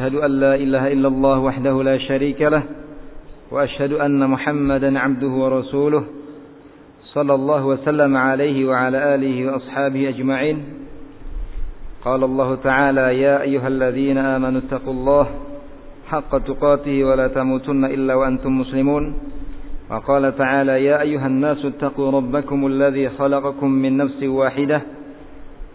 أشهد أن لا إله إلا الله وحده لا شريك له وأشهد أن محمدا عبده ورسوله صلى الله وسلم عليه وعلى آله وأصحابه أجمعين. قال الله تعالى يا أيها الذين آمنوا اتقوا الله حق تقاته ولا تموتن إلا وأنتم مسلمون. وقال تعالى يا أيها الناس اتقوا ربكم الذي خلقكم من نفس واحدة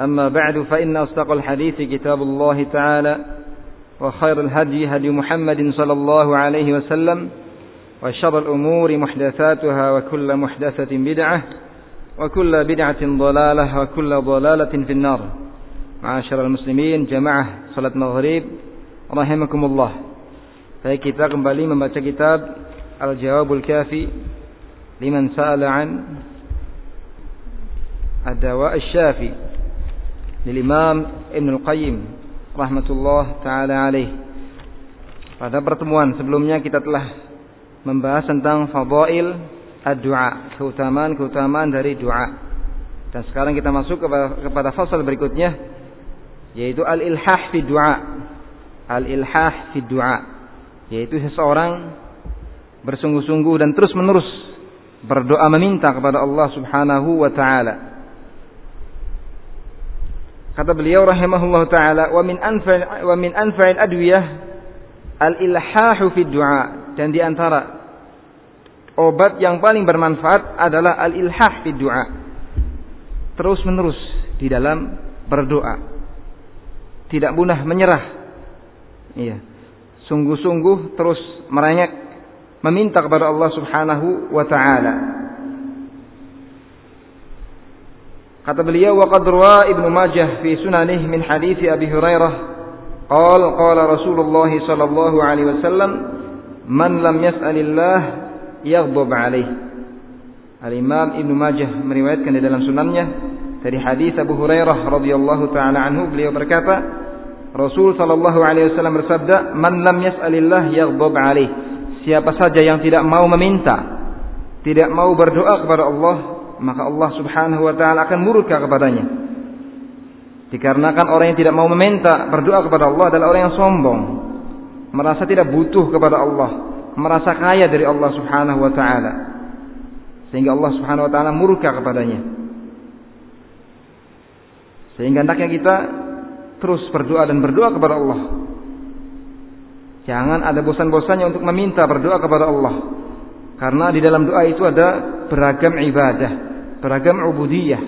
أما بعد فإن أصدق الحديث كتاب الله تعالى وخير الهدي هدي محمد صلى الله عليه وسلم وشر الأمور محدثاتها وكل محدثة بدعة وكل بدعة ضلالة وكل ضلالة في النار. معاشر المسلمين جماعة صلاة maghrib rahimakumullah Baik kita kembali membaca kitab Al-Jawabul Kafi liman sa'ala an Ad-Dawa Asy-Syafi lil Imam Ibn Al-Qayyim rahmatullah taala alaih. Pada pertemuan sebelumnya kita telah membahas tentang fadail ad-du'a, keutamaan-keutamaan dari doa. Dan sekarang kita masuk kepada, kepada fasal berikutnya yaitu al-ilhah fi du'a. Al-ilhah fi du'a yaitu seseorang bersungguh-sungguh dan terus-menerus berdoa meminta kepada Allah Subhanahu wa taala. Kata beliau rahimahullah taala wa min anfa wa min anfa'il adwiyah al-ilhahu fi du'a dan di antara obat yang paling bermanfaat adalah al-ilhah fi du'a. Terus menerus di dalam berdoa. Tidak mudah menyerah. Iya. Sungguh-sungguh terus merengek meminta kepada Allah Subhanahu wa taala. Kata beliau wa qad Ibnu Majah fi sunanih min hadis Abi Hurairah. Qal qala Rasulullah sallallahu alaihi wasallam man lam yas'alillah yaghdab alaih. Al-Imam Ibnu Majah meriwayatkan di dalam sunannya dari hadis Abu Hurairah radhiyallahu taala anhu beliau berkata Rasul sallallahu alaihi wasallam bersabda man lam yas'alillah yaghdab alaih. Siapa saja yang tidak mau meminta tidak mau berdoa kepada Allah maka Allah Subhanahu wa taala akan murka kepadanya. Dikarenakan orang yang tidak mau meminta berdoa kepada Allah adalah orang yang sombong, merasa tidak butuh kepada Allah, merasa kaya dari Allah Subhanahu wa taala. Sehingga Allah Subhanahu wa taala murka kepadanya. Sehingga hendaknya kita terus berdoa dan berdoa kepada Allah. Jangan ada bosan-bosannya untuk meminta berdoa kepada Allah. Karena di dalam doa itu ada beragam ibadah, beragam ubudiyah.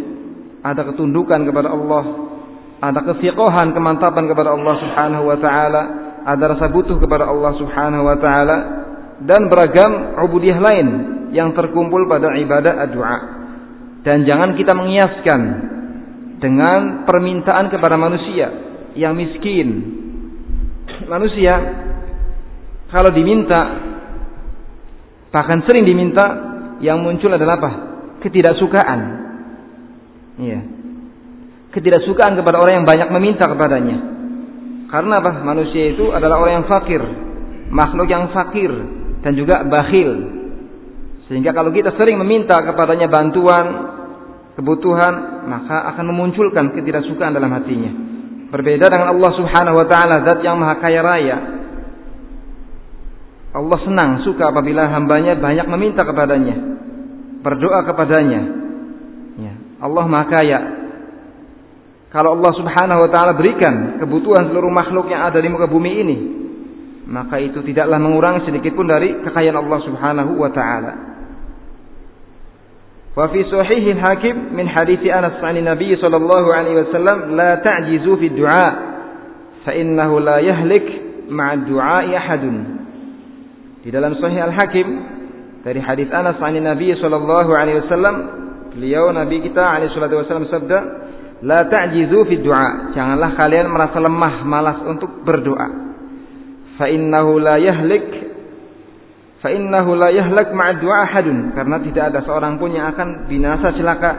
Ada ketundukan kepada Allah, ada kesiqohan, kemantapan kepada Allah Subhanahu wa taala, ada rasa butuh kepada Allah Subhanahu wa taala dan beragam ubudiyah lain yang terkumpul pada ibadah doa. Dan jangan kita mengiaskan dengan permintaan kepada manusia yang miskin. Manusia kalau diminta bahkan sering diminta yang muncul adalah apa? Ketidaksukaan. Iya. Ketidaksukaan kepada orang yang banyak meminta kepadanya. Karena apa? Manusia itu adalah orang yang fakir, makhluk yang fakir dan juga bakhil. Sehingga kalau kita sering meminta kepadanya bantuan, kebutuhan, maka akan memunculkan ketidaksukaan dalam hatinya. Berbeda dengan Allah Subhanahu wa taala, zat yang maha kaya raya, Allah senang, suka apabila hambanya banyak meminta kepadanya, berdoa kepadanya. Ya. Allah maha kaya. Kalau Allah subhanahu wa ta'ala berikan kebutuhan seluruh makhluk yang ada di muka bumi ini, maka itu tidaklah mengurangi sedikit pun dari kekayaan Allah subhanahu wa ta'ala. Wa fi sahih hakim min hadis Anas an Nabi sallallahu alaihi wasallam la ta'jizu fi du'a fa innahu la yahlik ma'a du'a ahadun di dalam Sahih Al-Hakim dari hadis Anas an Nabi sallallahu alaihi wasallam, beliau Nabi kita alaihi salatu wasallam sabda, "La ta'jizu fi du'a." Janganlah kalian merasa lemah, malas untuk berdoa. Fa innahu la yahlik fa innahu la yahlak ma'a du'a ahadun karena tidak ada seorang pun yang akan binasa celaka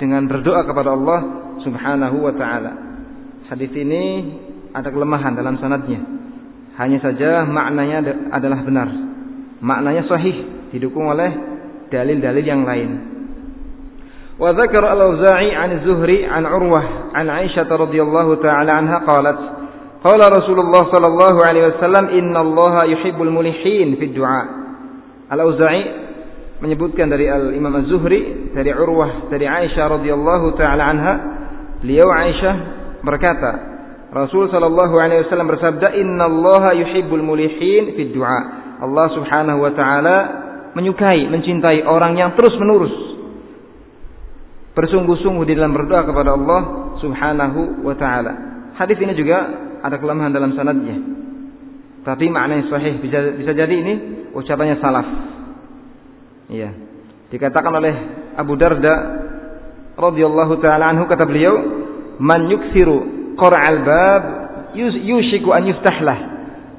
dengan berdoa kepada Allah Subhanahu wa taala. Hadis ini ada kelemahan dalam sanadnya. Hanya saja maknanya adalah benar. Maknanya sahih didukung oleh dalil-dalil yang lain. Wa dzakara al-Auza'i 'an Zuhri 'an Urwah 'an Aisyah radhiyallahu ta'ala anha qalat Qala Rasulullah sallallahu alaihi wasallam innallaha yuhibbul mulihin fid du'a. Al-Auza'i menyebutkan dari Al-Imam Az-Zuhri dari Urwah dari Aisyah radhiyallahu taala anha, beliau Aisyah berkata, Rasul sallallahu alaihi wasallam bersabda, "Innallaha yuhibbul mulihin fid du'a." Allah Subhanahu wa taala menyukai, mencintai orang yang terus-menerus bersungguh-sungguh di dalam berdoa kepada Allah Subhanahu wa taala. Hadis ini juga ada kelemahan dalam sanadnya. Tapi maknanya sahih bisa bisa jadi ini ucapannya salaf. Iya. Dikatakan oleh Abu Darda radhiyallahu taala anhu kata beliau, "Man yuksiru qara'al bab yushiku an yuftahlah,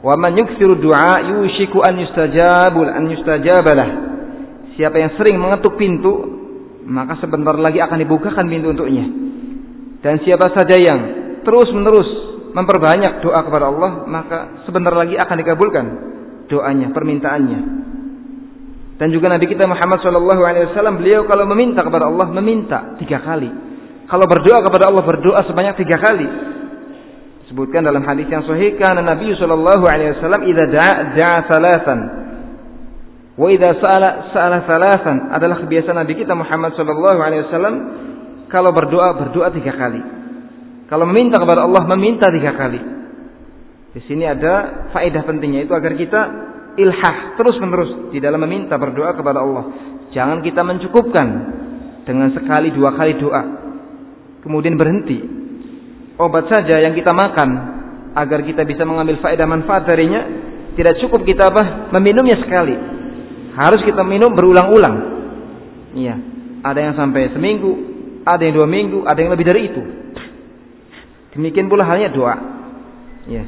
wa man yuksiru du'a yushiku an yustajabu an yustajabalah." Siapa yang sering mengetuk pintu, maka sebentar lagi akan dibukakan pintu untuknya. Dan siapa saja yang terus-menerus memperbanyak doa kepada Allah, maka sebentar lagi akan dikabulkan doanya, permintaannya. Dan juga Nabi kita Muhammad Wasallam beliau kalau meminta kepada Allah meminta tiga kali. Kalau berdoa kepada Allah berdoa sebanyak tiga kali. Sebutkan dalam hadis yang sahih karena Nabi Shallallahu Alaihi Wasallam idza da'a da'a salasan wa idza sa'ala sa'ala salasan adalah kebiasaan Nabi kita Muhammad Shallallahu Alaihi Wasallam kalau berdoa berdoa tiga kali. Kalau meminta kepada Allah meminta tiga kali. Di sini ada faedah pentingnya itu agar kita ilhah terus menerus di dalam meminta berdoa kepada Allah. Jangan kita mencukupkan dengan sekali dua kali doa. Kemudian berhenti. Obat saja yang kita makan agar kita bisa mengambil faedah manfaat darinya tidak cukup kita apa meminumnya sekali. Harus kita minum berulang-ulang. Iya. Ada yang sampai seminggu, ada yang dua minggu, ada yang lebih dari itu. Demikian pula halnya doa. Ya.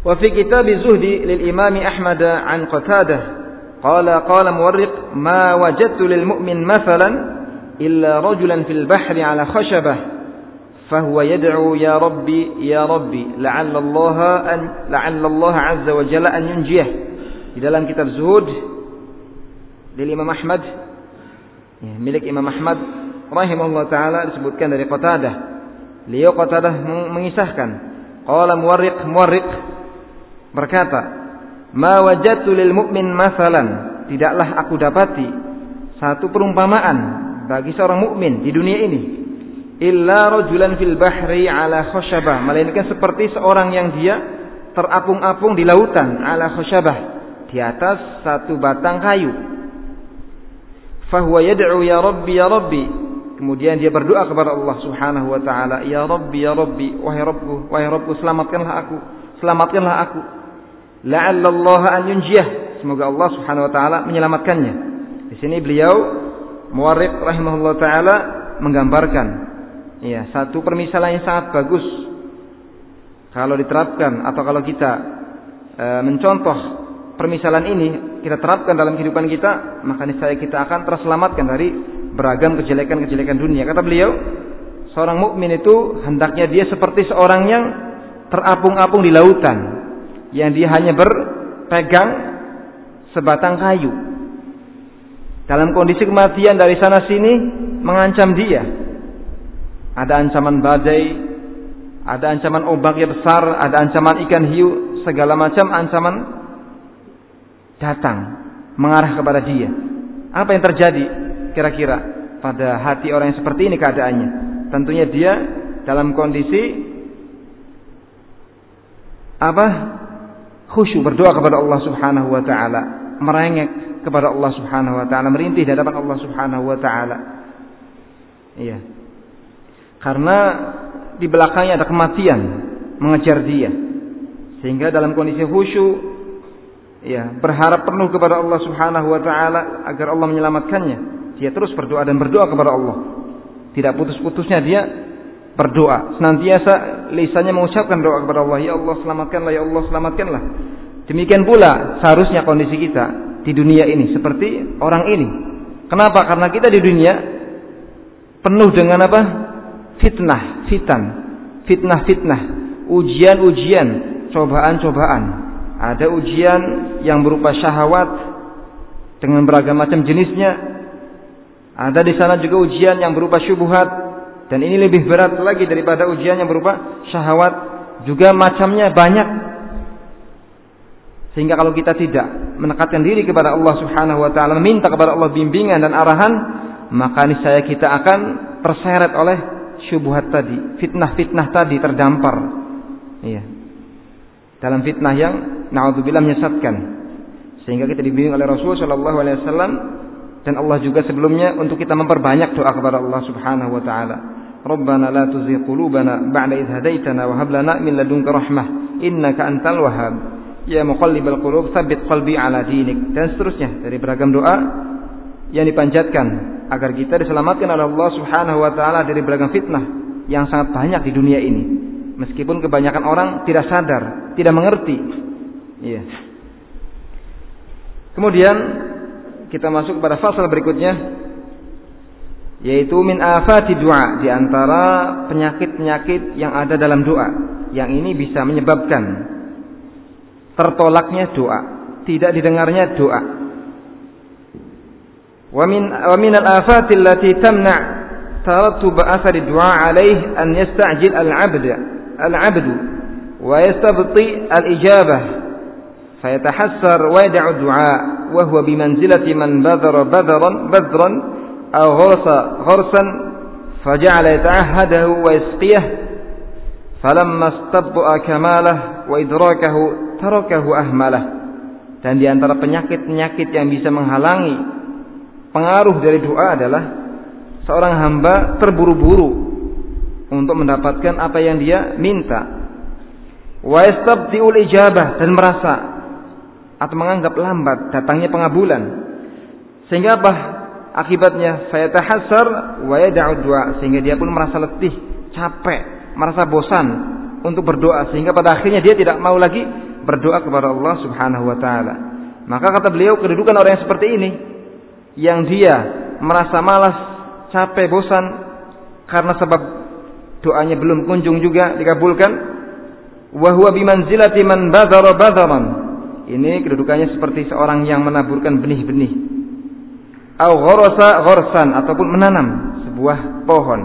Wa fi kitab Zuhdi lil Imam Ahmad an Qatadah qala qala muwarriq ma wajadtu lil mu'min mathalan illa rajulan fil bahri ala khashabah. فهو yad'u ya rabbi ya rabbi la'alla Allah an la'alla Allah azza wa jalla an dalam kitab Zuhud dari Imam Ahmad ya, milik Imam Ahmad rahimahullah disebutkan dari Qatadah. Beliau Qatadah mengisahkan. Qala muwarriq muwarriq berkata ma wajadtu lil mu'min masalan tidaklah aku dapati satu perumpamaan bagi seorang mukmin di dunia ini illa rajulan fil bahri ala khasyabah melainkan seperti seorang yang dia terapung-apung di lautan ala khasyabah di atas satu batang kayu fahuwa yad'u ya rabbi ya rabbi Kemudian dia berdoa kepada Allah Subhanahu wa taala, "Ya Rabbi, ya Rabbi, wahai Rabbku, wahai Rabbku, selamatkanlah aku, selamatkanlah aku." La'alla Allah an yunjiyah. Semoga Allah Subhanahu wa taala menyelamatkannya. Di sini beliau Muwarriq rahimahullah taala menggambarkan ya, satu permisalan yang sangat bagus kalau diterapkan atau kalau kita e, mencontoh permisalan ini kita terapkan dalam kehidupan kita, maka niscaya kita akan terselamatkan dari beragam kejelekan-kejelekan dunia. Kata beliau, seorang mukmin itu hendaknya dia seperti seorang yang terapung-apung di lautan, yang dia hanya berpegang sebatang kayu. Dalam kondisi kematian dari sana sini mengancam dia. Ada ancaman badai, ada ancaman ombak yang besar, ada ancaman ikan hiu, segala macam ancaman datang mengarah kepada dia. Apa yang terjadi? kira-kira pada hati orang yang seperti ini keadaannya? Tentunya dia dalam kondisi apa? Khusyuk berdoa kepada Allah Subhanahu wa taala, merengek kepada Allah Subhanahu wa taala, merintih di hadapan Allah Subhanahu wa taala. Iya. Karena di belakangnya ada kematian mengejar dia. Sehingga dalam kondisi khusyuk ya, berharap penuh kepada Allah Subhanahu wa taala agar Allah menyelamatkannya. Dia terus berdoa dan berdoa kepada Allah. Tidak putus-putusnya dia berdoa. Senantiasa lisannya mengucapkan doa kepada Allah. Ya Allah selamatkanlah, ya Allah selamatkanlah. Demikian pula seharusnya kondisi kita di dunia ini seperti orang ini. Kenapa? Karena kita di dunia penuh dengan apa? Fitnah, fitan, fitnah-fitnah, ujian-ujian, cobaan-cobaan. Ada ujian yang berupa syahwat dengan beragam macam jenisnya. Ada di sana juga ujian yang berupa syubhat dan ini lebih berat lagi daripada ujian yang berupa syahwat. Juga macamnya banyak sehingga kalau kita tidak mendekatkan diri kepada Allah Subhanahu wa taala, meminta kepada Allah bimbingan dan arahan, maka niscaya kita akan terseret oleh syubhat tadi, fitnah-fitnah tadi terdampar. Iya. Dalam fitnah yang naudzubillah menyesatkan. Sehingga kita dibimbing oleh Rasul sallallahu alaihi wasallam dan Allah juga sebelumnya untuk kita memperbanyak doa kepada Allah Subhanahu wa taala. Rabbana la tuzigh qulubana ba'da idh hadaitana wa hab lana min ladunka rahmah innaka antal wahhab ya muqallibal qulub tsabbit qalbi ala dinik dan seterusnya dari beragam doa yang dipanjatkan agar kita diselamatkan oleh Allah Subhanahu wa taala dari beragam fitnah yang sangat banyak di dunia ini. Meskipun kebanyakan orang tidak sadar, tidak mengerti. Iya. Kemudian kita masuk pada fase berikutnya yaitu min afati doa di antara penyakit-penyakit yang ada dalam doa yang ini bisa menyebabkan tertolaknya doa, tidak didengarnya doa. Wa min al-afat allati tamna' tarattub athar ad-du'a alayh an yasta'jil al-'abd al-'abd wa yastabti al-ijabah فيتحسر ويدع الدعاء وهو بمنزلة من بذر بذرا بذرا أو غرس غرسا فجعل يتعهده ويسقيه فلما استبطأ كماله وإدراكه tarakahu ahmalah. Dan di antara penyakit-penyakit yang bisa menghalangi pengaruh dari doa adalah seorang hamba terburu-buru untuk mendapatkan apa yang dia minta. Wa yastabdiul ijabah dan merasa atau menganggap lambat datangnya pengabulan. Sehingga apa? Akibatnya saya tahasar wa yada'u doa sehingga dia pun merasa letih, capek, merasa bosan untuk berdoa sehingga pada akhirnya dia tidak mau lagi berdoa kepada Allah Subhanahu wa taala. Maka kata beliau kedudukan orang yang seperti ini yang dia merasa malas, capek, bosan karena sebab doanya belum kunjung juga dikabulkan wa huwa bimanzilati man badara. Ini kedudukannya seperti seorang yang menaburkan benih-benih. Au gharasa gharsan ataupun menanam sebuah pohon.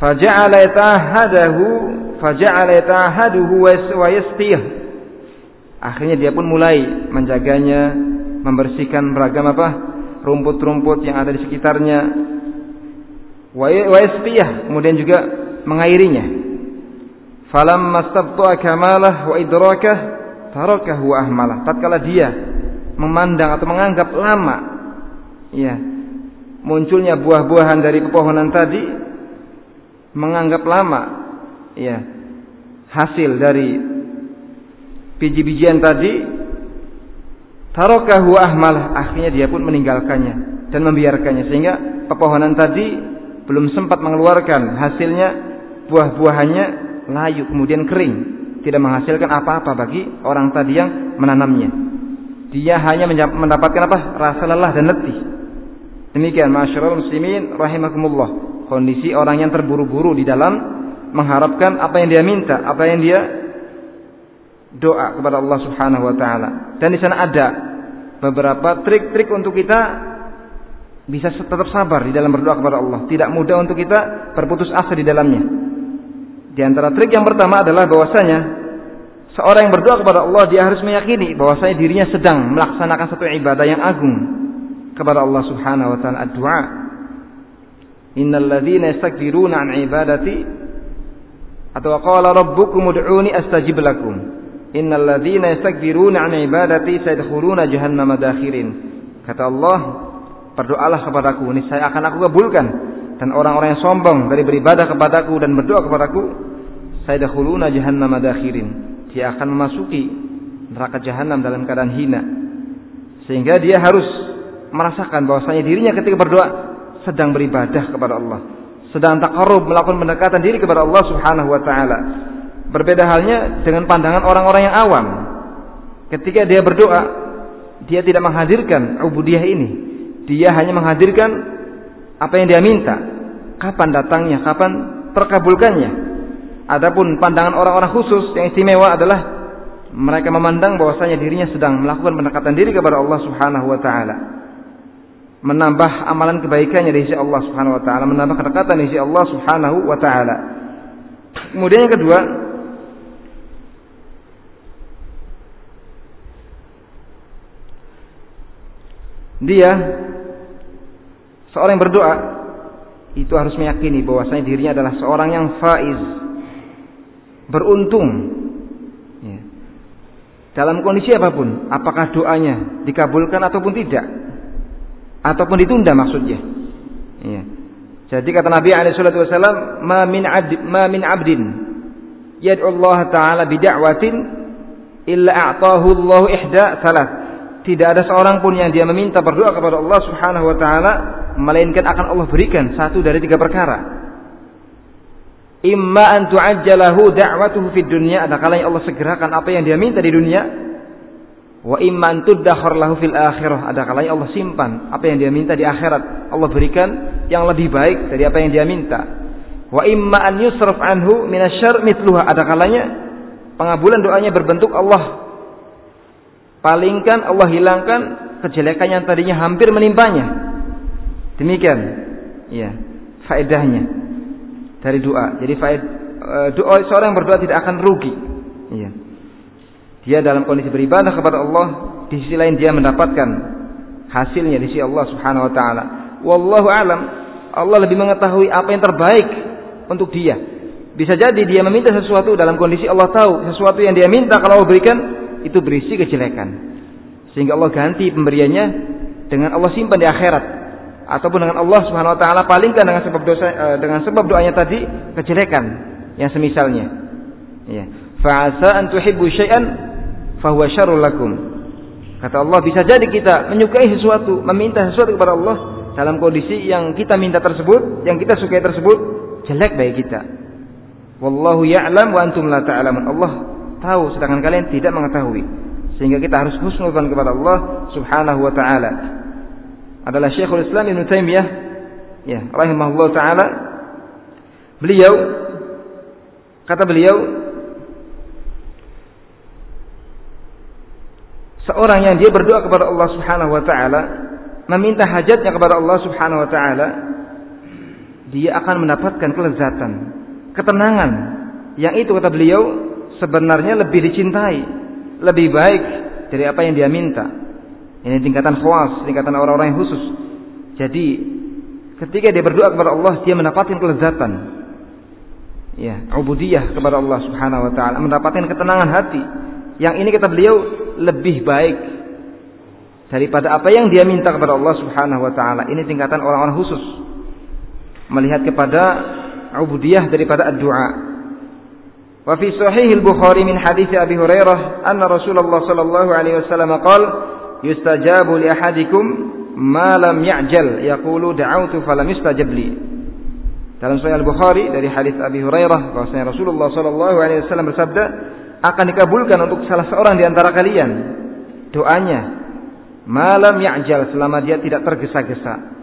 Faja'ala yatahadahu faja'ala yatahaduhu wa yastih Akhirnya dia pun mulai menjaganya, membersihkan beragam apa? rumput-rumput yang ada di sekitarnya. Wa kemudian juga mengairinya. Falam mastabta'a kamalah wa idrakah tarakahu ahmalah. Tatkala dia memandang atau menganggap lama ya munculnya buah-buahan dari pepohonan tadi menganggap lama ya hasil dari biji-bijian tadi tarokahu ahmalah akhirnya dia pun meninggalkannya dan membiarkannya sehingga pepohonan tadi belum sempat mengeluarkan hasilnya buah-buahannya layu kemudian kering tidak menghasilkan apa-apa bagi orang tadi yang menanamnya. Dia hanya mendapatkan apa? Rasa lelah dan letih. Demikian masyarakat muslimin rahimakumullah. Kondisi orang yang terburu-buru di dalam mengharapkan apa yang dia minta apa yang dia doa kepada Allah Subhanahu wa taala. Dan di sana ada beberapa trik-trik untuk kita bisa tetap sabar di dalam berdoa kepada Allah. Tidak mudah untuk kita berputus asa di dalamnya. Di antara trik yang pertama adalah bahwasanya seorang yang berdoa kepada Allah dia harus meyakini bahwasanya dirinya sedang melaksanakan satu ibadah yang agung kepada Allah Subhanahu wa taala. Doa. Innal ladzina yastakbiruna an ibadati atau qala rabbukum ud'uni astajib lakum. Innal ladzina yastakbiruna an ibadati sayadkhuluna jahannam madakhirin. Kata Allah, berdoalah kepadaku, saya akan aku kabulkan. Dan orang-orang yang sombong dari beribadah kepadaku dan berdoa kepadaku, sayadkhuluna jahannam madakhirin. Dia akan memasuki neraka jahanam dalam keadaan hina. Sehingga dia harus merasakan bahwasanya dirinya ketika berdoa sedang beribadah kepada Allah, sedang takarub melakukan pendekatan diri kepada Allah Subhanahu wa taala Berbeda halnya dengan pandangan orang-orang yang awam. ketika dia berdoa, dia tidak menghadirkan ubudiyah ini. Dia hanya menghadirkan apa yang dia minta. Kapan datangnya, kapan terkabulkannya. Adapun pandangan orang-orang khusus yang istimewa adalah mereka memandang bahwasanya dirinya sedang melakukan pendekatan diri kepada Allah Subhanahu wa taala. Menambah amalan kebaikannya di sisi Allah Subhanahu wa taala, menambah kedekatan di sisi Allah Subhanahu wa taala. Kemudian yang kedua, dia seorang yang berdoa itu harus meyakini bahwasanya dirinya adalah seorang yang faiz beruntung ya. dalam kondisi apa pun apakah doanya dikabulkan ataupun tidak ataupun ditunda maksudnya ya. jadi kata Nabi alaihi wasallam ma ma min abdin yad'u Allah taala bid'awatin illa a'tahu Allah ihda salat tidak ada seorang pun yang dia meminta berdoa kepada Allah Subhanahu wa taala melainkan akan Allah berikan satu dari tiga perkara. Imma an tu'ajjalahu da'watuhu fid dunya, ada kalanya Allah segerakan apa yang dia minta di dunia. Wa imma an tuddakhar lahu fil akhirah, ada kalanya Allah simpan apa yang dia minta di akhirat. Allah berikan yang lebih baik dari apa yang dia minta. Wa imma an yusraf anhu minasyarr mithluha, ada kalanya pengabulan doanya berbentuk Allah palingkan, Allah hilangkan kejelekan yang tadinya hampir menimpanya. Demikian, ya, faedahnya dari doa. Jadi faed, e, doa seorang yang berdoa tidak akan rugi. Ya. Dia dalam kondisi beribadah kepada Allah, di sisi lain dia mendapatkan hasilnya di sisi Allah Subhanahu wa taala. Wallahu alam, Allah lebih mengetahui apa yang terbaik untuk dia. Bisa jadi dia meminta sesuatu dalam kondisi Allah tahu sesuatu yang dia minta kalau Allah berikan itu berisi kejelekan. Sehingga Allah ganti pemberiannya dengan Allah simpan di akhirat ataupun dengan Allah Subhanahu wa taala palingkan dengan sebab dosa eh, dengan sebab doanya tadi kejelekan yang semisalnya. Ya. Fa'asa an tuhibbu syai'an syarrul lakum. Kata Allah bisa jadi kita menyukai sesuatu, meminta sesuatu kepada Allah dalam kondisi yang kita minta tersebut, yang kita sukai tersebut jelek bagi kita. Wallahu ya'lam wa antum la ta'lamun. Allah tahu sedangkan kalian tidak mengetahui. Sehingga kita harus husnudzan kepada Allah Subhanahu wa taala. Adalah Syekhul Islam Ibnu Taimiyah ya, rahimahullah taala. Beliau kata beliau seorang yang dia berdoa kepada Allah Subhanahu wa taala, meminta hajatnya kepada Allah Subhanahu wa taala, dia akan mendapatkan kelezatan, ketenangan yang itu kata beliau sebenarnya lebih dicintai, lebih baik dari apa yang dia minta. Ini tingkatan khawas, tingkatan orang-orang yang khusus. Jadi ketika dia berdoa kepada Allah, dia mendapatkan kelezatan. Ya, ubudiyah kepada Allah Subhanahu wa taala, mendapatkan ketenangan hati. Yang ini kata beliau lebih baik daripada apa yang dia minta kepada Allah Subhanahu wa taala. Ini tingkatan orang-orang khusus. Melihat kepada ubudiyah daripada doa. وفي صحيح البخاري من حديث أبي هريرة أن رسول الله صلى الله عليه وسلم قال يستجاب لأحدكم ما لم يعجل يقول دعوت فلم يستجب لي dalam Sahih Al-Bukhari dari hadis Abi Hurairah bahwasanya Rasulullah sallallahu alaihi wasallam bersabda akan dikabulkan untuk salah seorang di antara kalian doanya malam ya'jal selama dia tidak tergesa-gesa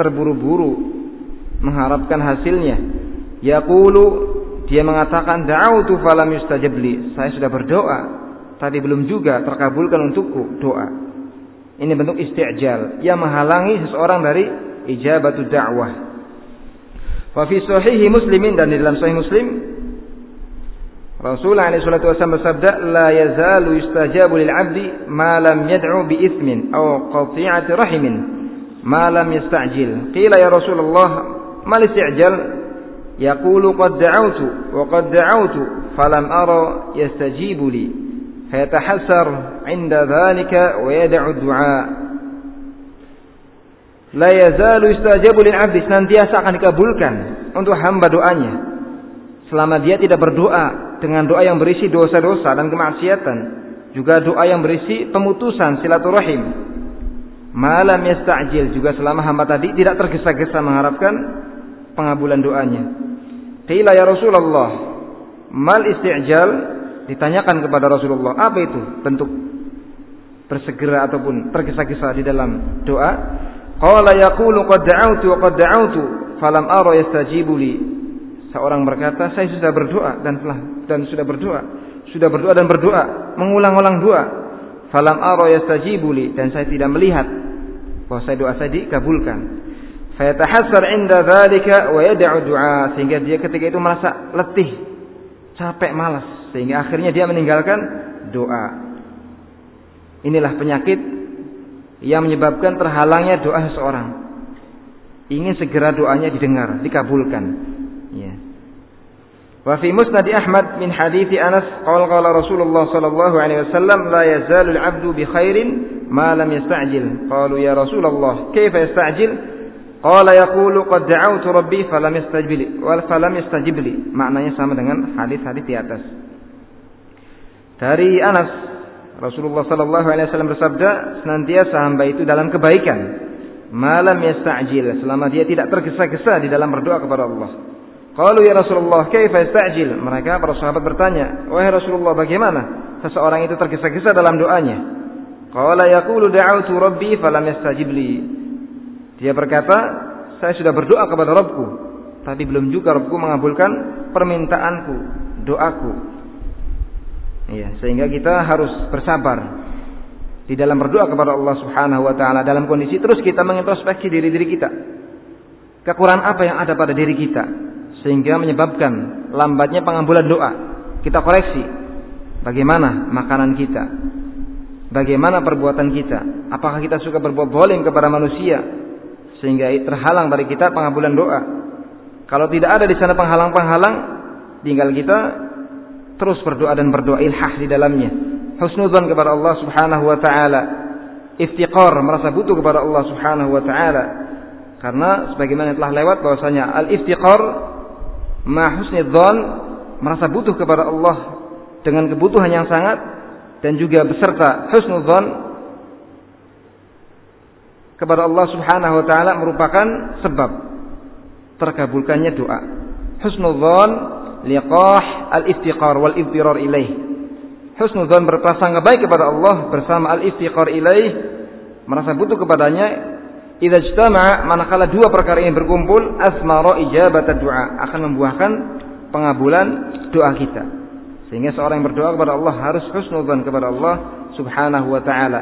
terburu-buru mengharapkan hasilnya yaqulu dia mengatakan da'autu falam yustajab li. Saya sudah berdoa, tapi belum juga terkabulkan untukku doa. Ini bentuk isti'jal yang menghalangi seseorang dari ijabatu da'wah. Wa fi sahihi Muslimin dan di dalam sahih Muslim Rasulullah alaihi salatu wasallam bersabda la yazalu yustajabu lil 'abdi ma lam yad'u bi ithmin aw qati'ati rahimin ma lam yasta'jil. Qila ya Rasulullah mal isti'jal? yaqulu qad da'awtu wa qad da'awtu أرى ara لي li. عند 'inda dhalika wa yad'u du'a. La yazalu yustajabu 'abdi senantiasa akan dikabulkan untuk hamba doanya. Selama dia tidak berdoa dengan doa yang berisi dosa-dosa dan kemaksiatan juga doa yang berisi pemutusan silaturahim. Malam yasta'jil juga selama hamba tadi tidak tergesa-gesa mengharapkan pengabulan doanya. Qila ya Rasulullah, mal isti'jal? Ditanyakan kepada Rasulullah, apa itu bentuk bersegera ataupun tergesa-gesa di dalam doa. Qala yaqulu qad da'awtu wa qad da'awtu falam ara yastajibu li. Seorang berkata, saya sudah berdoa dan telah dan sudah berdoa, sudah berdoa dan berdoa, mengulang-ulang doa. Falam ara yastajibu dan saya tidak melihat bahwa saya doa saya dikabulkan. Fayatahassar inda dzalika wa yad'u du'a sehingga dia ketika itu merasa letih, capek, malas sehingga akhirnya dia meninggalkan doa. Inilah penyakit yang menyebabkan terhalangnya doa seseorang. Ingin segera doanya didengar, dikabulkan. Ya. Wa fi musnad Ahmad min hadithi Anas qala qala Rasulullah sallallahu alaihi wasallam la yazalu al-'abdu bi khairin ma lam yasta'jil. Qalu ya Rasulullah, kaifa yasta'jil? Qala yaqulu qad da'awtu rabbi falam yastajib li wal falam yastajib li. Maknanya sama dengan hadis-hadis di atas. Dari Anas Rasulullah sallallahu alaihi wasallam bersabda, senantiasa hamba itu dalam kebaikan. Malam yasta'jil, selama dia tidak tergesa-gesa di dalam berdoa kepada Allah. Qalu ya Rasulullah, kaifa yasta'jil? Mereka para sahabat bertanya, "Wahai Rasulullah, bagaimana seseorang itu tergesa-gesa dalam doanya?" Qala yaqulu da'awtu rabbi falam yastajib li. Dia berkata, "Saya sudah berdoa kepada Rabbku, tapi belum juga Rabbku mengabulkan permintaanku, doaku." Ya, sehingga kita harus bersabar di dalam berdoa kepada Allah Subhanahu wa taala dalam kondisi terus kita mengintrospeksi diri-diri kita. Kekurangan apa yang ada pada diri kita sehingga menyebabkan lambatnya pengambulan doa. Kita koreksi bagaimana makanan kita, bagaimana perbuatan kita, apakah kita suka berbuat boling kepada manusia sehingga terhalang dari kita pengambulan doa. Kalau tidak ada di sana penghalang-penghalang, tinggal kita terus berdoa dan berdoa ilhah di dalamnya. Husnudzon kepada Allah Subhanahu wa taala. Iftiqar merasa butuh kepada Allah Subhanahu wa taala. Karena sebagaimana telah lewat bahwasanya al-iftiqar ma husnidzon merasa butuh kepada Allah dengan kebutuhan yang sangat dan juga beserta husnudzon kepada Allah Subhanahu wa taala merupakan sebab terkabulkannya doa. Husnudzon liqah al-iftiqar wal iftirar ilaih. Husnudzon berprasangka baik kepada Allah bersama al-iftiqar ilaih merasa butuh kepadanya Idza ijtama'a manakala dua perkara ini berkumpul asmara ijabat doa akan membuahkan pengabulan doa kita. Sehingga seorang yang berdoa kepada Allah harus husnudzon kepada Allah Subhanahu wa taala.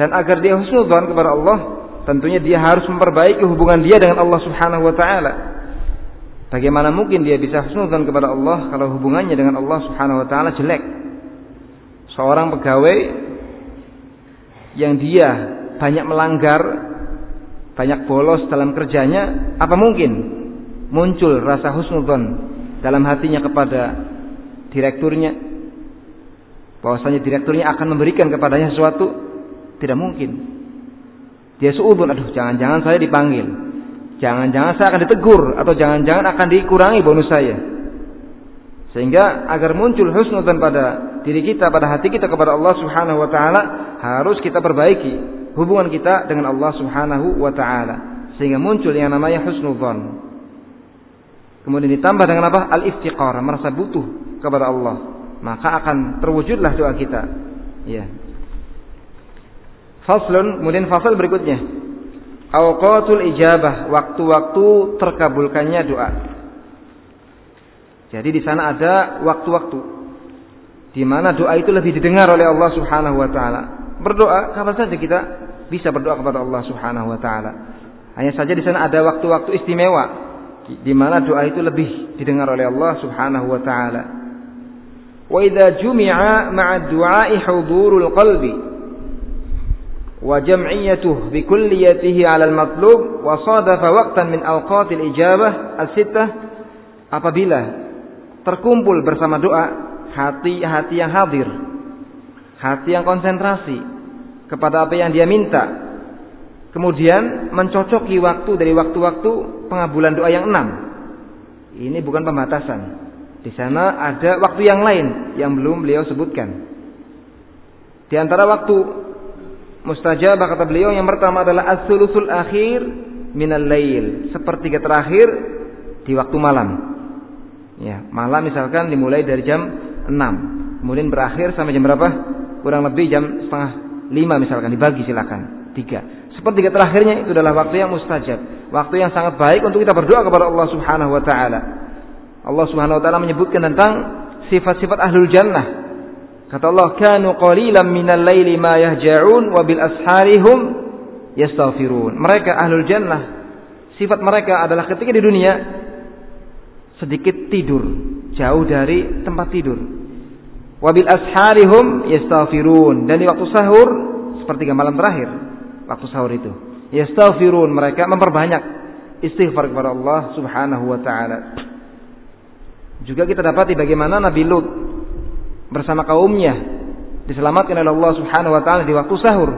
Dan agar dia husnudzon kepada Allah, tentunya dia harus memperbaiki hubungan dia dengan Allah Subhanahu wa taala. Bagaimana mungkin dia bisa husnudzon kepada Allah kalau hubungannya dengan Allah Subhanahu wa taala jelek? Seorang pegawai yang dia banyak melanggar, banyak bolos dalam kerjanya, apa mungkin muncul rasa husnudzon dalam hatinya kepada direkturnya? Bahwasanya direkturnya akan memberikan kepadanya sesuatu? Tidak mungkin. Dia suudun, aduh jangan-jangan saya dipanggil Jangan-jangan saya akan ditegur atau jangan-jangan akan dikurangi bonus saya. Sehingga agar muncul husnudzan pada diri kita, pada hati kita kepada Allah Subhanahu wa taala, harus kita perbaiki hubungan kita dengan Allah Subhanahu wa taala sehingga muncul yang namanya husnudzan. Kemudian ditambah dengan apa? Al-iftiqar, merasa butuh kepada Allah. Maka akan terwujudlah doa kita. Ya. Faslun, kemudian fasal berikutnya. Awqatul ijabah, waktu-waktu terkabulkannya doa. Jadi di sana ada waktu-waktu di mana doa itu lebih didengar oleh Allah Subhanahu wa taala. Berdoa kapan saja kita bisa berdoa kepada Allah Subhanahu wa taala. Hanya saja di sana ada waktu-waktu istimewa di mana doa itu lebih didengar oleh Allah Subhanahu wa taala. Wa idza jumi'a ma'a du'a'i hudurul qalbi وجمعيته بكليته على المطلوب وصادف وقتا من أوقات الإجابة الستة apabila terkumpul bersama doa hati-hati yang hadir hati yang konsentrasi kepada apa yang dia minta kemudian mencocoki waktu dari waktu-waktu pengabulan doa yang enam ini bukan pembatasan di sana ada waktu yang lain yang belum beliau sebutkan di antara waktu mustajabah kata beliau yang pertama adalah as-sulusul akhir minal lail, sepertiga terakhir di waktu malam. Ya, malam misalkan dimulai dari jam 6, kemudian berakhir sampai jam berapa? Kurang lebih jam setengah lima misalkan dibagi silakan tiga. Sepertiga terakhirnya itu adalah waktu yang mustajab, waktu yang sangat baik untuk kita berdoa kepada Allah Subhanahu wa taala. Allah Subhanahu wa taala menyebutkan tentang sifat-sifat ahlul jannah. Kata Allah, "Kanu qalilan minal laili ma yahja'un wa bil asharihum yastaghfirun." Mereka ahlul jannah, sifat mereka adalah ketika di dunia sedikit tidur, jauh dari tempat tidur. Wabil asharihum yastaghfirun dan di waktu sahur seperti malam terakhir waktu sahur itu. Yastaghfirun mereka memperbanyak istighfar kepada Allah Subhanahu wa taala. Juga kita dapati bagaimana Nabi Lut bersama kaumnya diselamatkan oleh Allah Subhanahu wa taala di waktu sahur.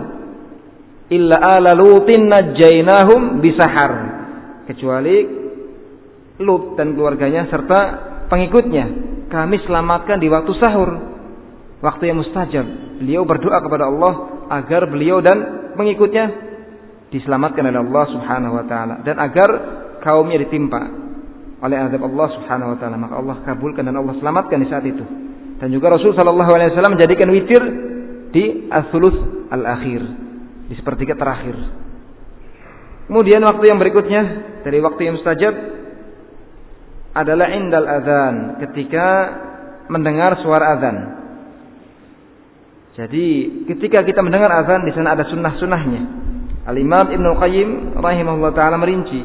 Illa ala Lutin najjaynahum bisahar. Kecuali Lut dan keluarganya serta pengikutnya kami selamatkan di waktu sahur waktu yang mustajab. Beliau berdoa kepada Allah agar beliau dan pengikutnya diselamatkan oleh Allah Subhanahu wa taala dan agar kaumnya ditimpa oleh azab Allah Subhanahu wa taala. Maka Allah kabulkan dan Allah selamatkan di saat itu. Dan juga Rasul sallallahu alaihi wasallam menjadikan witir di as-sulus al-akhir, di sepertiga terakhir. Kemudian waktu yang berikutnya dari waktu yang mustajab adalah indal adzan, ketika mendengar suara azan. Jadi ketika kita mendengar azan di sana ada sunnah-sunnahnya. Al Imam Ibnu Qayyim rahimahullah taala merinci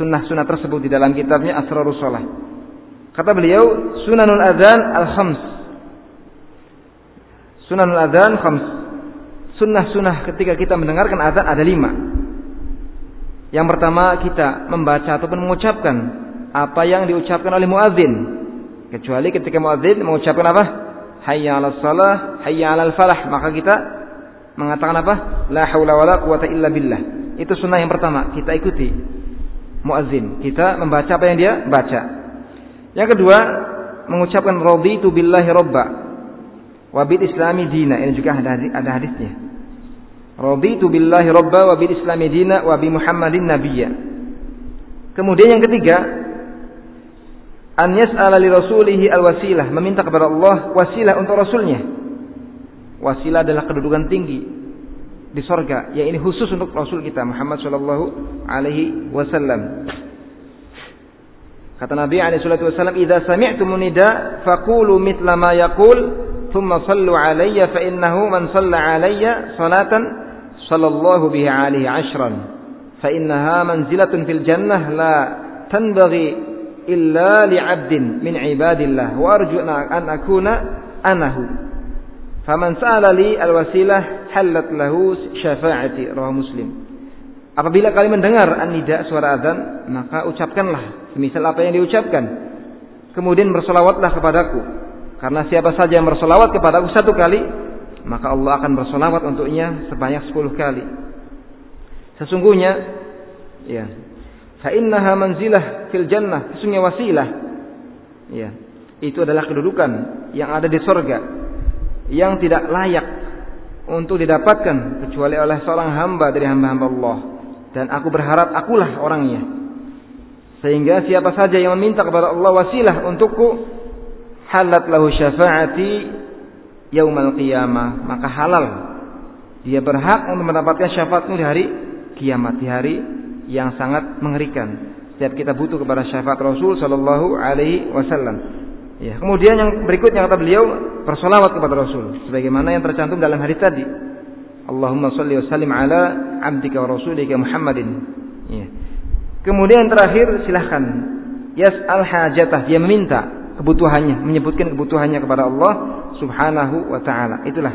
sunnah-sunnah tersebut di dalam kitabnya Asrarus Shalah. Kata beliau, sunanul azan al khams. Sunanul azan khams. Sunnah-sunnah ketika kita mendengarkan azan ada lima. Yang pertama kita membaca ataupun mengucapkan apa yang diucapkan oleh muadzin. Kecuali ketika muadzin mengucapkan apa? hayya 'alas salah, hayya 'alal falah, maka kita mengatakan apa? La haula wala quwata illa billah. Itu sunnah yang pertama, kita ikuti muazin. Kita membaca apa yang dia baca. Yang kedua, mengucapkan raditu billahi robba wa bil islami dina. Ini juga ada ada hadisnya. Raditu billahi robba wa bil islami dina wa bi Muhammadin nabiyya. Kemudian yang ketiga, an yas'ala li rasulihi al-wasilah, meminta kepada Allah wasilah untuk rasulnya. Wasilah adalah kedudukan tinggi di sorga, yang ini khusus untuk Rasul kita Muhammad sallallahu alaihi wasallam. Kata Nabi alaihi wasallam, "Idza sami'tum nida faqulu mithla ma yaqul, sallu alayya fa innahu man shalla alayya salatan sallallahu bihi alaihi ashran, fa innaha manzilatun fil jannah la tanbaghi illa li'abdin min ibadillah wa arju an akuna anahu. Faman sa'ala li alwasilah halat lahu syafa'ati rawa muslim. Apabila kalian mendengar an-nida suara azan maka ucapkanlah semisal apa yang diucapkan. Kemudian bersolawatlah kepadaku karena siapa saja yang bersolawat kepadaku satu kali maka Allah akan bersolawat untuknya sebanyak sepuluh kali sesungguhnya ya Fa innaha manzilah fil jannah, sesungguhnya wasilah. Ya. Itu adalah kedudukan yang ada di sorga yang tidak layak untuk didapatkan kecuali oleh seorang hamba dari hamba-hamba Allah. Dan aku berharap akulah orangnya. Sehingga siapa saja yang meminta kepada Allah wasilah untukku halat lahu syafaati yaumal qiyamah, maka halal dia berhak untuk mendapatkan syafaatmu di hari kiamat, di hari yang sangat mengerikan. Setiap kita butuh kepada syafaat Rasul Shallallahu Alaihi Wasallam. Ya, kemudian yang berikutnya kata beliau bersolawat kepada Rasul, sebagaimana yang tercantum dalam hadis tadi. Allahumma salli wa sallim ala abdika wa rasulika Muhammadin. Ya. Kemudian yang terakhir silahkan al hajatah dia meminta kebutuhannya, menyebutkan kebutuhannya kepada Allah Subhanahu wa taala. Itulah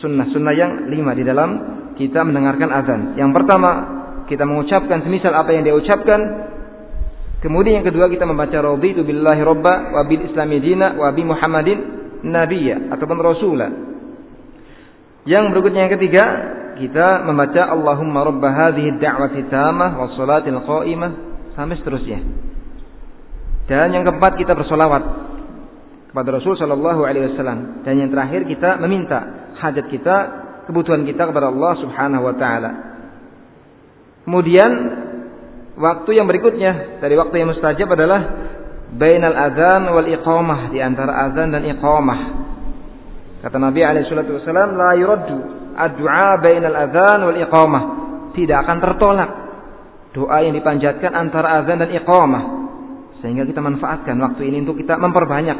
sunnah-sunnah yang lima di dalam kita mendengarkan azan. Yang pertama kita mengucapkan semisal apa yang dia ucapkan. Kemudian yang kedua kita membaca raditu billahi robba wa bil islami dina wa bi Muhammadin nabiyya ataupun rasula. Yang berikutnya yang ketiga kita membaca Allahumma rabba hadhihi da'wati tamah was salatil qa'imah sampai seterusnya. Dan yang keempat kita bersolawat kepada Rasul Shallallahu Alaihi Wasallam. Dan yang terakhir kita meminta hajat kita, kebutuhan kita kepada Allah Subhanahu Wa Taala. Kemudian waktu yang berikutnya dari waktu yang mustajab adalah bainal adzan wal iqamah di antara azan dan iqamah. Kata Nabi alaihi salatu wasallam la yuraddu ad-du'a bainal adzan wal iqamah. Tidak akan tertolak doa yang dipanjatkan antara azan dan iqamah. Sehingga kita manfaatkan waktu ini untuk kita memperbanyak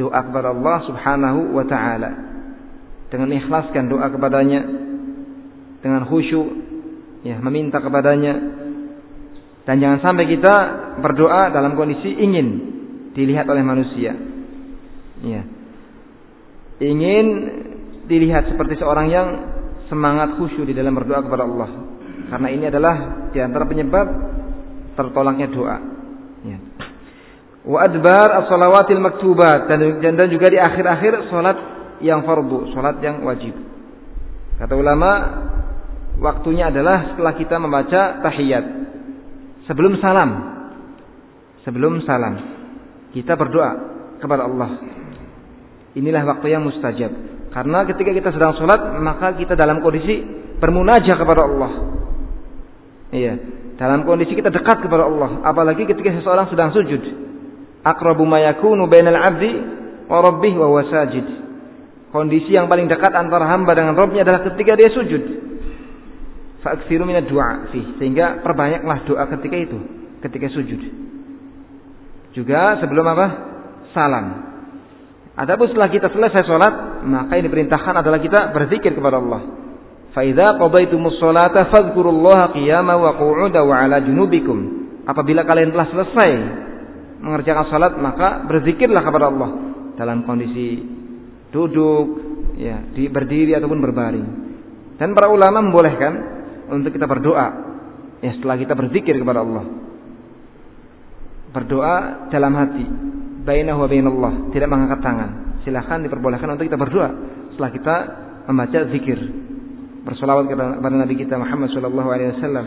doa kepada Allah Subhanahu wa taala. Dengan ikhlaskan doa kepadanya dengan khusyuk ya meminta kepadanya dan jangan sampai kita berdoa dalam kondisi ingin dilihat oleh manusia. Ya. Ingin dilihat seperti seorang yang semangat khusyuk di dalam berdoa kepada Allah. Karena ini adalah di antara penyebab tertolaknya doa. Ya. Wa adbar as-salawatil maktubat dan, dan juga di akhir-akhir salat yang fardu, salat yang wajib. Kata ulama, waktunya adalah setelah kita membaca tahiyat. Sebelum salam. Sebelum salam. Kita berdoa kepada Allah. Inilah waktu yang mustajab. Karena ketika kita sedang sholat, maka kita dalam kondisi bermunajah kepada Allah. Iya, dalam kondisi kita dekat kepada Allah. Apalagi ketika seseorang sedang sujud. Akrabu mayakunu bainal abdi wa rabbih wa. Kondisi yang paling dekat antara hamba dengan Rabbnya adalah ketika dia sujud. Fa'aksiru minad du'a sih. Sehingga perbanyaklah doa ketika itu. Ketika sujud. Juga sebelum apa? Salam. Adapun setelah kita selesai sholat, maka yang diperintahkan adalah kita berzikir kepada Allah. Faida qadaitumus sholata fadhkurullaha qiyama wa qu'uda wa ala junubikum. Apabila kalian telah selesai mengerjakan salat, maka berzikirlah kepada Allah dalam kondisi duduk, ya, di berdiri ataupun berbaring. Dan para ulama membolehkan untuk kita berdoa ya setelah kita berzikir kepada Allah. Berdoa dalam hati bainahu wa bainallah, tidak mengangkat tangan. Silahkan diperbolehkan untuk kita berdoa setelah kita membaca zikir. Bersolawat kepada Nabi kita Muhammad sallallahu alaihi wasallam.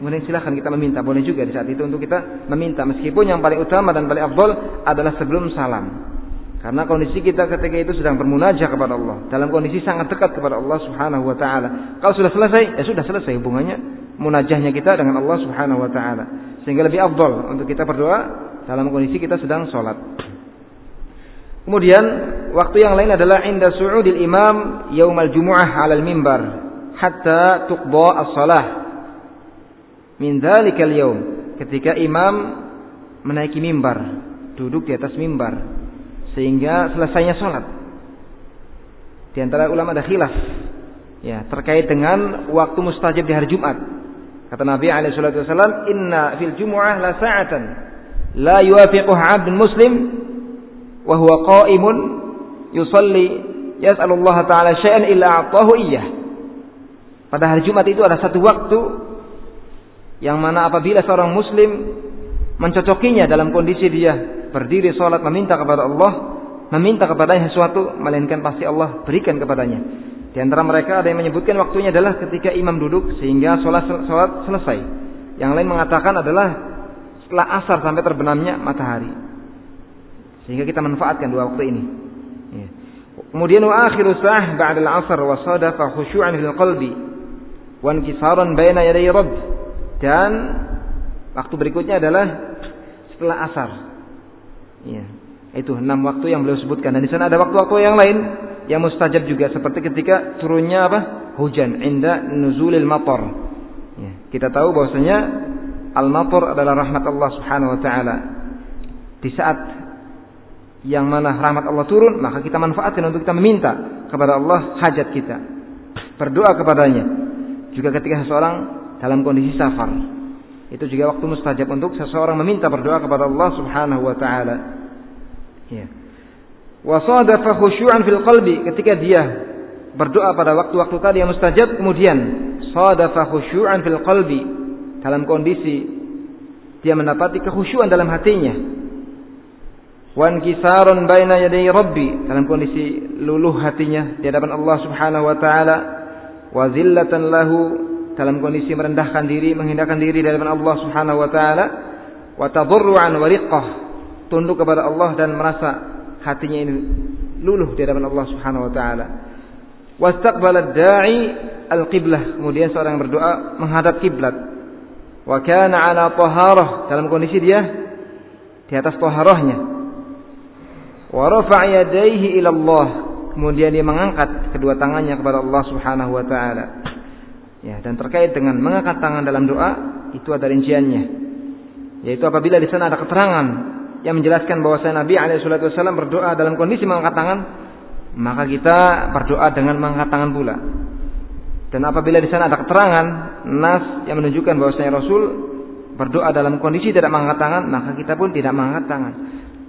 Kemudian silahkan kita meminta, boleh juga di saat itu untuk kita meminta meskipun yang paling utama dan paling afdol adalah sebelum salam. Karena kondisi kita ketika itu sedang bermunajah kepada Allah, dalam kondisi sangat dekat kepada Allah Subhanahu wa taala. Kalau sudah selesai, ya sudah selesai hubungannya munajahnya kita dengan Allah Subhanahu wa taala. Sehingga lebih afdol untuk kita berdoa dalam kondisi kita sedang sholat. Kemudian waktu yang lain adalah inda su'udil imam yaumal jumu'ah 'alal mimbar hatta tuqda as-salah. Min dzalikal yaum ketika imam menaiki mimbar, duduk di atas mimbar sehingga selesainya sholat. Di antara ulama ada khilaf ya terkait dengan waktu mustajab di hari Jumat. Kata Nabi alaihi wasallam, "Inna fil jumu'ah la sa'atan la yuwafiquhu 'abdun muslim wa huwa qa'imun yusalli yas'alu Allah taala syai'an illa a'tahu iyyah. Pada hari Jumat itu ada satu waktu yang mana apabila seorang muslim mencocokinya dalam kondisi dia berdiri salat meminta kepada Allah, meminta kepadanya sesuatu, melainkan pasti Allah berikan kepadanya. Di antara mereka ada yang menyebutkan waktunya adalah ketika imam duduk sehingga sholat, sholat selesai. Yang lain mengatakan adalah setelah asar sampai terbenamnya matahari. Sehingga kita manfaatkan dua waktu ini. Ya. Kemudian wa akhiru sa'ah ba'da al-'asr wa sadafa khusyu'an fil qalbi wa inkisaran baina yaday rabb. Dan waktu berikutnya adalah setelah asar. Ya. Itu enam waktu yang beliau sebutkan dan di sana ada waktu-waktu yang lain yang mustajab juga seperti ketika turunnya apa? hujan inda nuzulil matar. Ya. Kita tahu bahwasanya Al-matur adalah rahmat Allah Subhanahu wa taala. Di saat yang mana rahmat Allah turun, maka kita manfaatkan untuk kita meminta kepada Allah hajat kita. Berdoa kepadanya. Juga ketika seseorang dalam kondisi safar. Itu juga waktu mustajab untuk seseorang meminta berdoa kepada Allah Subhanahu wa taala. Ya. Wa sadafa khusyu'an fil qalbi ketika dia berdoa pada waktu-waktu tadi yang mustajab kemudian sadafa khusyu'an fil qalbi dalam kondisi dia mendapati kekhusyuan dalam hatinya. Wan kisarun baina yaday rabbi dalam kondisi luluh hatinya di hadapan Allah Subhanahu wa taala wa zillatan lahu dalam kondisi merendahkan diri, menghindarkan diri di hadapan Allah Subhanahu wa taala wa tadarruan wa riqqah tunduk kepada Allah dan merasa hatinya ini luluh di hadapan Allah Subhanahu wa taala. Wastaqbala da'i al-qiblah. Kemudian seorang berdoa menghadap kiblat wa kana ala taharah dalam kondisi dia di atas taharahnya wa rafa'a yadayhi ila Allah kemudian dia mengangkat kedua tangannya kepada Allah Subhanahu wa taala. Ya, dan terkait dengan mengangkat tangan dalam doa itu ada rinciannya. Yaitu apabila di sana ada keterangan yang menjelaskan bahwa Nabi alaihi wasallam berdoa dalam kondisi mengangkat tangan, maka kita berdoa dengan mengangkat tangan pula. Dan apabila di sana ada keterangan nas yang menunjukkan bahwasanya Rasul berdoa dalam kondisi tidak mengangkat tangan, maka kita pun tidak mengangkat tangan.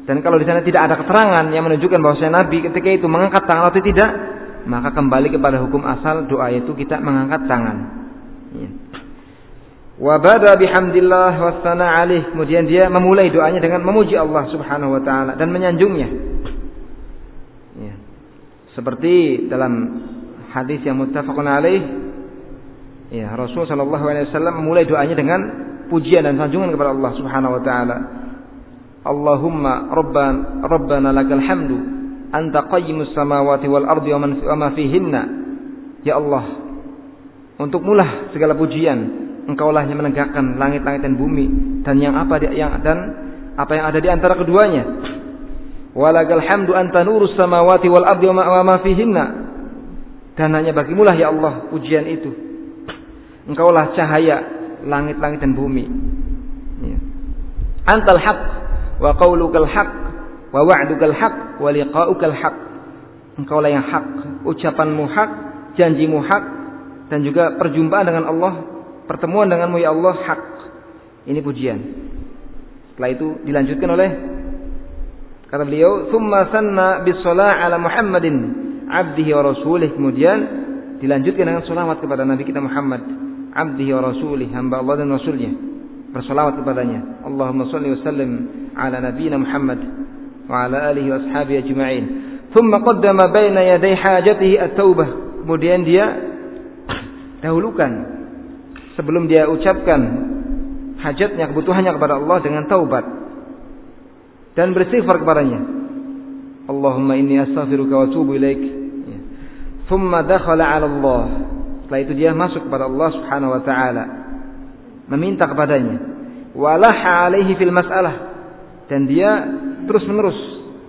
Dan kalau di sana tidak ada keterangan yang menunjukkan bahwasanya Nabi ketika itu mengangkat tangan atau tidak, maka kembali kepada hukum asal doa itu kita mengangkat tangan. Ya. Wa bada bihamdillah wasana alih. Kemudian dia memulai doanya dengan memuji Allah Subhanahu wa taala dan menyanjungnya. Ya. Seperti dalam hadis yang muttafaqun alaih ya Rasul sallallahu alaihi wasallam memulai doanya dengan pujian dan sanjungan kepada Allah Subhanahu wa taala. Allahumma rabban rabbana lakal hamdu anta qayyimus samawati wal ardi wa ma fihinna. Ya Allah, untuk mulah segala pujian. Engkaulah yang menegakkan langit-langit dan bumi dan yang apa yang dan apa yang ada di antara keduanya. Walakal hamdu anta nurus samawati wal ardi wa ma fihinna. Dan hanya bagimulah ya Allah pujian itu. Engkaulah cahaya langit-langit dan bumi. Ya. Antal haq wa qaulukal haq wa wa'dukal haq wa liqa'ukal haq. Engkaulah yang hak, ucapanmu hak, janjimu hak dan juga perjumpaan dengan Allah, pertemuan denganmu ya Allah hak. Ini pujian. Setelah itu dilanjutkan oleh kata beliau, "Tsumma sanna bis 'ala Muhammadin 'abdihi wa rasulih." Kemudian dilanjutkan dengan salawat kepada Nabi kita Muhammad, 'abdihi wa rasulih, hamba Allah dan rasulnya bersolawat kepadanya. Allahumma salli wa sallim ala nabiyina Muhammad alihi wa ashabihi ajma'in. Thumma qaddama baina yaday hajatihi at-taubah. Kemudian dia dahulukan sebelum dia ucapkan hajatnya, kebutuhannya kepada Allah dengan taubat dan beristighfar kepadanya. Allahumma inni astaghfiruka wa atubu ilaik. Thumma dakhala 'ala Allah. Setelah itu dia masuk kepada Allah Subhanahu wa taala meminta kepadanya walaha alaihi fil mas'alah dan dia terus menerus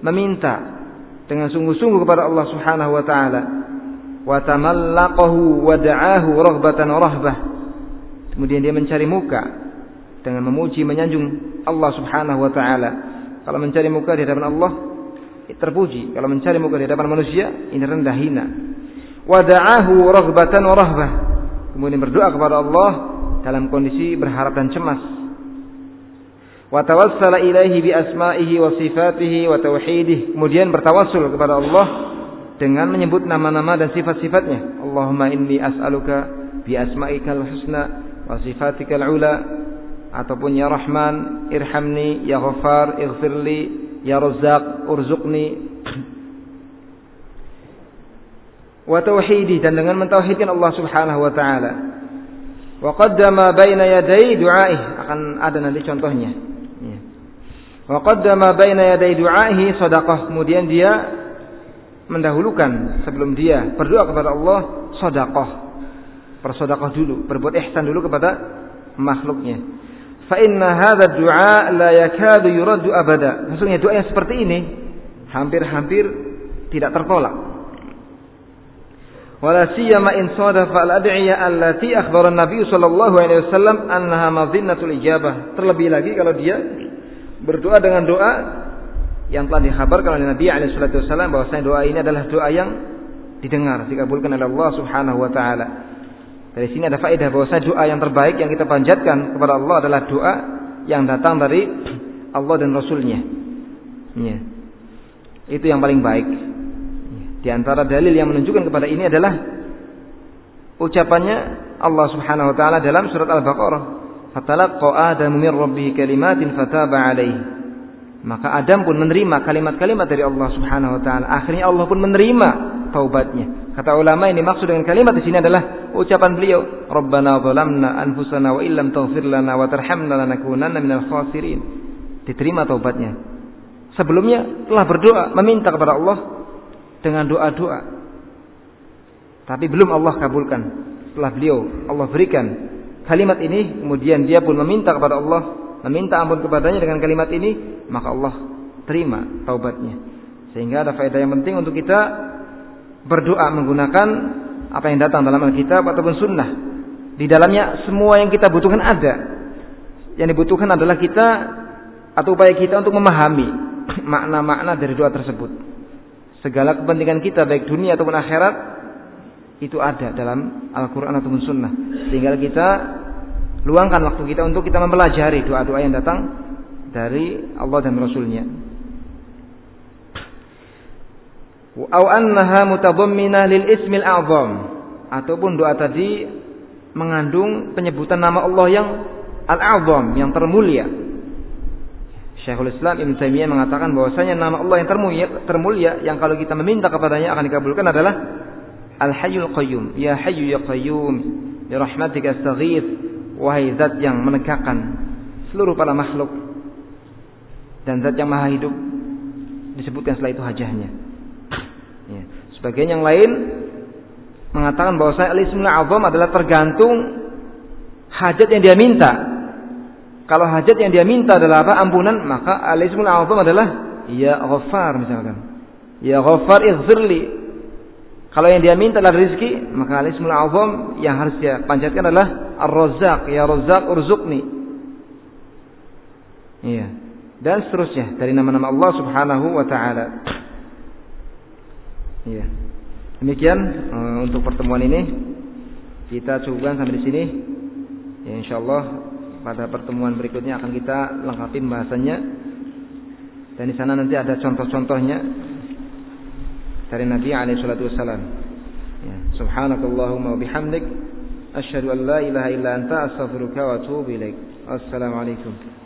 meminta dengan sungguh-sungguh kepada Allah Subhanahu wa taala. Wa tamallaqahu wa da'ahu raghbatan rahbah. Kemudian dia mencari muka dengan memuji menyanjung Allah Subhanahu wa taala. Kalau mencari muka di hadapan Allah terpuji. Kalau mencari muka di hadapan manusia ini rendah hina. Wa da'ahu raghbatan rahbah. Kemudian berdoa kepada Allah dalam kondisi berharap dan cemas. Wa tawassala ilaihi bi asma'ihi wa sifatihi wa tauhidih. Kemudian bertawassul kepada Allah dengan menyebut nama-nama dan sifat-sifatnya. Allahumma inni as'aluka bi asma'ikal husna wa sifatikal ula ataupun ya Rahman irhamni ya Ghaffar ighfirli ya Razzaq urzuqni wa tauhidi dan dengan mentauhidkan Allah Subhanahu wa taala Wa qaddama baina yaday du'aih akan ada nanti contohnya. Wa qaddama baina yaday du'ahi sadaqah. Kemudian dia mendahulukan sebelum dia berdoa kepada Allah sedekah. Bersedekah dulu, berbuat ihsan dulu kepada makhluknya. Fa inna hadha du'a la yakadu yuraddu abada. Maksudnya doa yang seperti ini hampir-hampir tidak tertolak. Wala siyama in sadafa al-ad'iya allati akhbara an-nabiy sallallahu alaihi wasallam annaha madhinnatul ijabah. Terlebih lagi kalau dia berdoa dengan doa yang telah dikhabarkan oleh Nabi alaihi wasallam bahwasanya doa ini adalah doa yang didengar dikabulkan oleh Allah Subhanahu wa taala. Dari sini ada faedah bahwasanya doa yang terbaik yang kita panjatkan kepada Allah adalah doa yang datang dari Allah dan Rasulnya. Ya. Itu yang paling baik. Di antara dalil yang menunjukkan kepada ini adalah ucapannya Allah Subhanahu wa taala dalam surat Al-Baqarah, "Fatalaqqa Adamu min rabbih kalimatin fataba alaihi." Maka Adam pun menerima kalimat-kalimat dari Allah Subhanahu wa taala. Akhirnya Allah pun menerima taubatnya. Kata ulama ini maksud dengan kalimat di sini adalah ucapan beliau, "Rabbana zalamna anfusana wa illam taghfir lana wa tarhamna lanakunanna minal khasirin." Diterima taubatnya. Sebelumnya telah berdoa meminta kepada Allah dengan doa-doa. Tapi belum Allah kabulkan. Setelah beliau Allah berikan kalimat ini, kemudian dia pun meminta kepada Allah, meminta ampun kepadanya dengan kalimat ini, maka Allah terima taubatnya. Sehingga ada faedah yang penting untuk kita berdoa menggunakan apa yang datang dalam Alkitab ataupun Sunnah. Di dalamnya semua yang kita butuhkan ada. Yang dibutuhkan adalah kita atau upaya kita untuk memahami makna-makna dari doa tersebut. Segala kepentingan kita baik dunia ataupun akhirat itu ada dalam Al-Quran ataupun Sunnah. Tinggal kita luangkan waktu kita untuk kita mempelajari doa-doa yang datang dari Allah dan Rasulnya. Au annaha mutadamminah lil ismil ataupun doa tadi mengandung penyebutan nama Allah yang al-a'zam yang termulia. Syekhul Islam Ibn Taimiyah mengatakan bahwasanya nama Allah yang termulia, termulia yang kalau kita meminta kepadanya akan dikabulkan adalah Al-Hayyul Qayyum. Ya Hayyu ya Qayyum, bi rahmatika astaghits. Wahai zat yang menegakkan seluruh para makhluk dan zat yang maha hidup disebutkan setelah itu hajahnya. Ya. Sebagian yang lain mengatakan bahwa saya al-ismul azam adalah tergantung hajat yang dia minta. Kalau hajat yang dia minta adalah apa? Ampunan, maka al-ismul azam adalah ya ghaffar misalkan. Ya ghaffar ighfirli. Kalau yang dia minta adalah rezeki, maka al-ismul azam yang harus dia panjatkan adalah ar-razzaq, ya razzaq urzuqni. Iya. Dan seterusnya dari nama-nama Allah Subhanahu wa taala. Iya. Demikian uh, untuk pertemuan ini kita cukupkan sampai di sini. Ya, insyaallah pada pertemuan berikutnya akan kita lengkapi bahasannya. Dan di sana nanti ada contoh-contohnya dari Nabi alaihi salatu wasallam. Ya, subhanakallahumma wa bihamdik asyhadu an la ilaha illa anta astaghfiruka wa atubu ilaik. Assalamualaikum.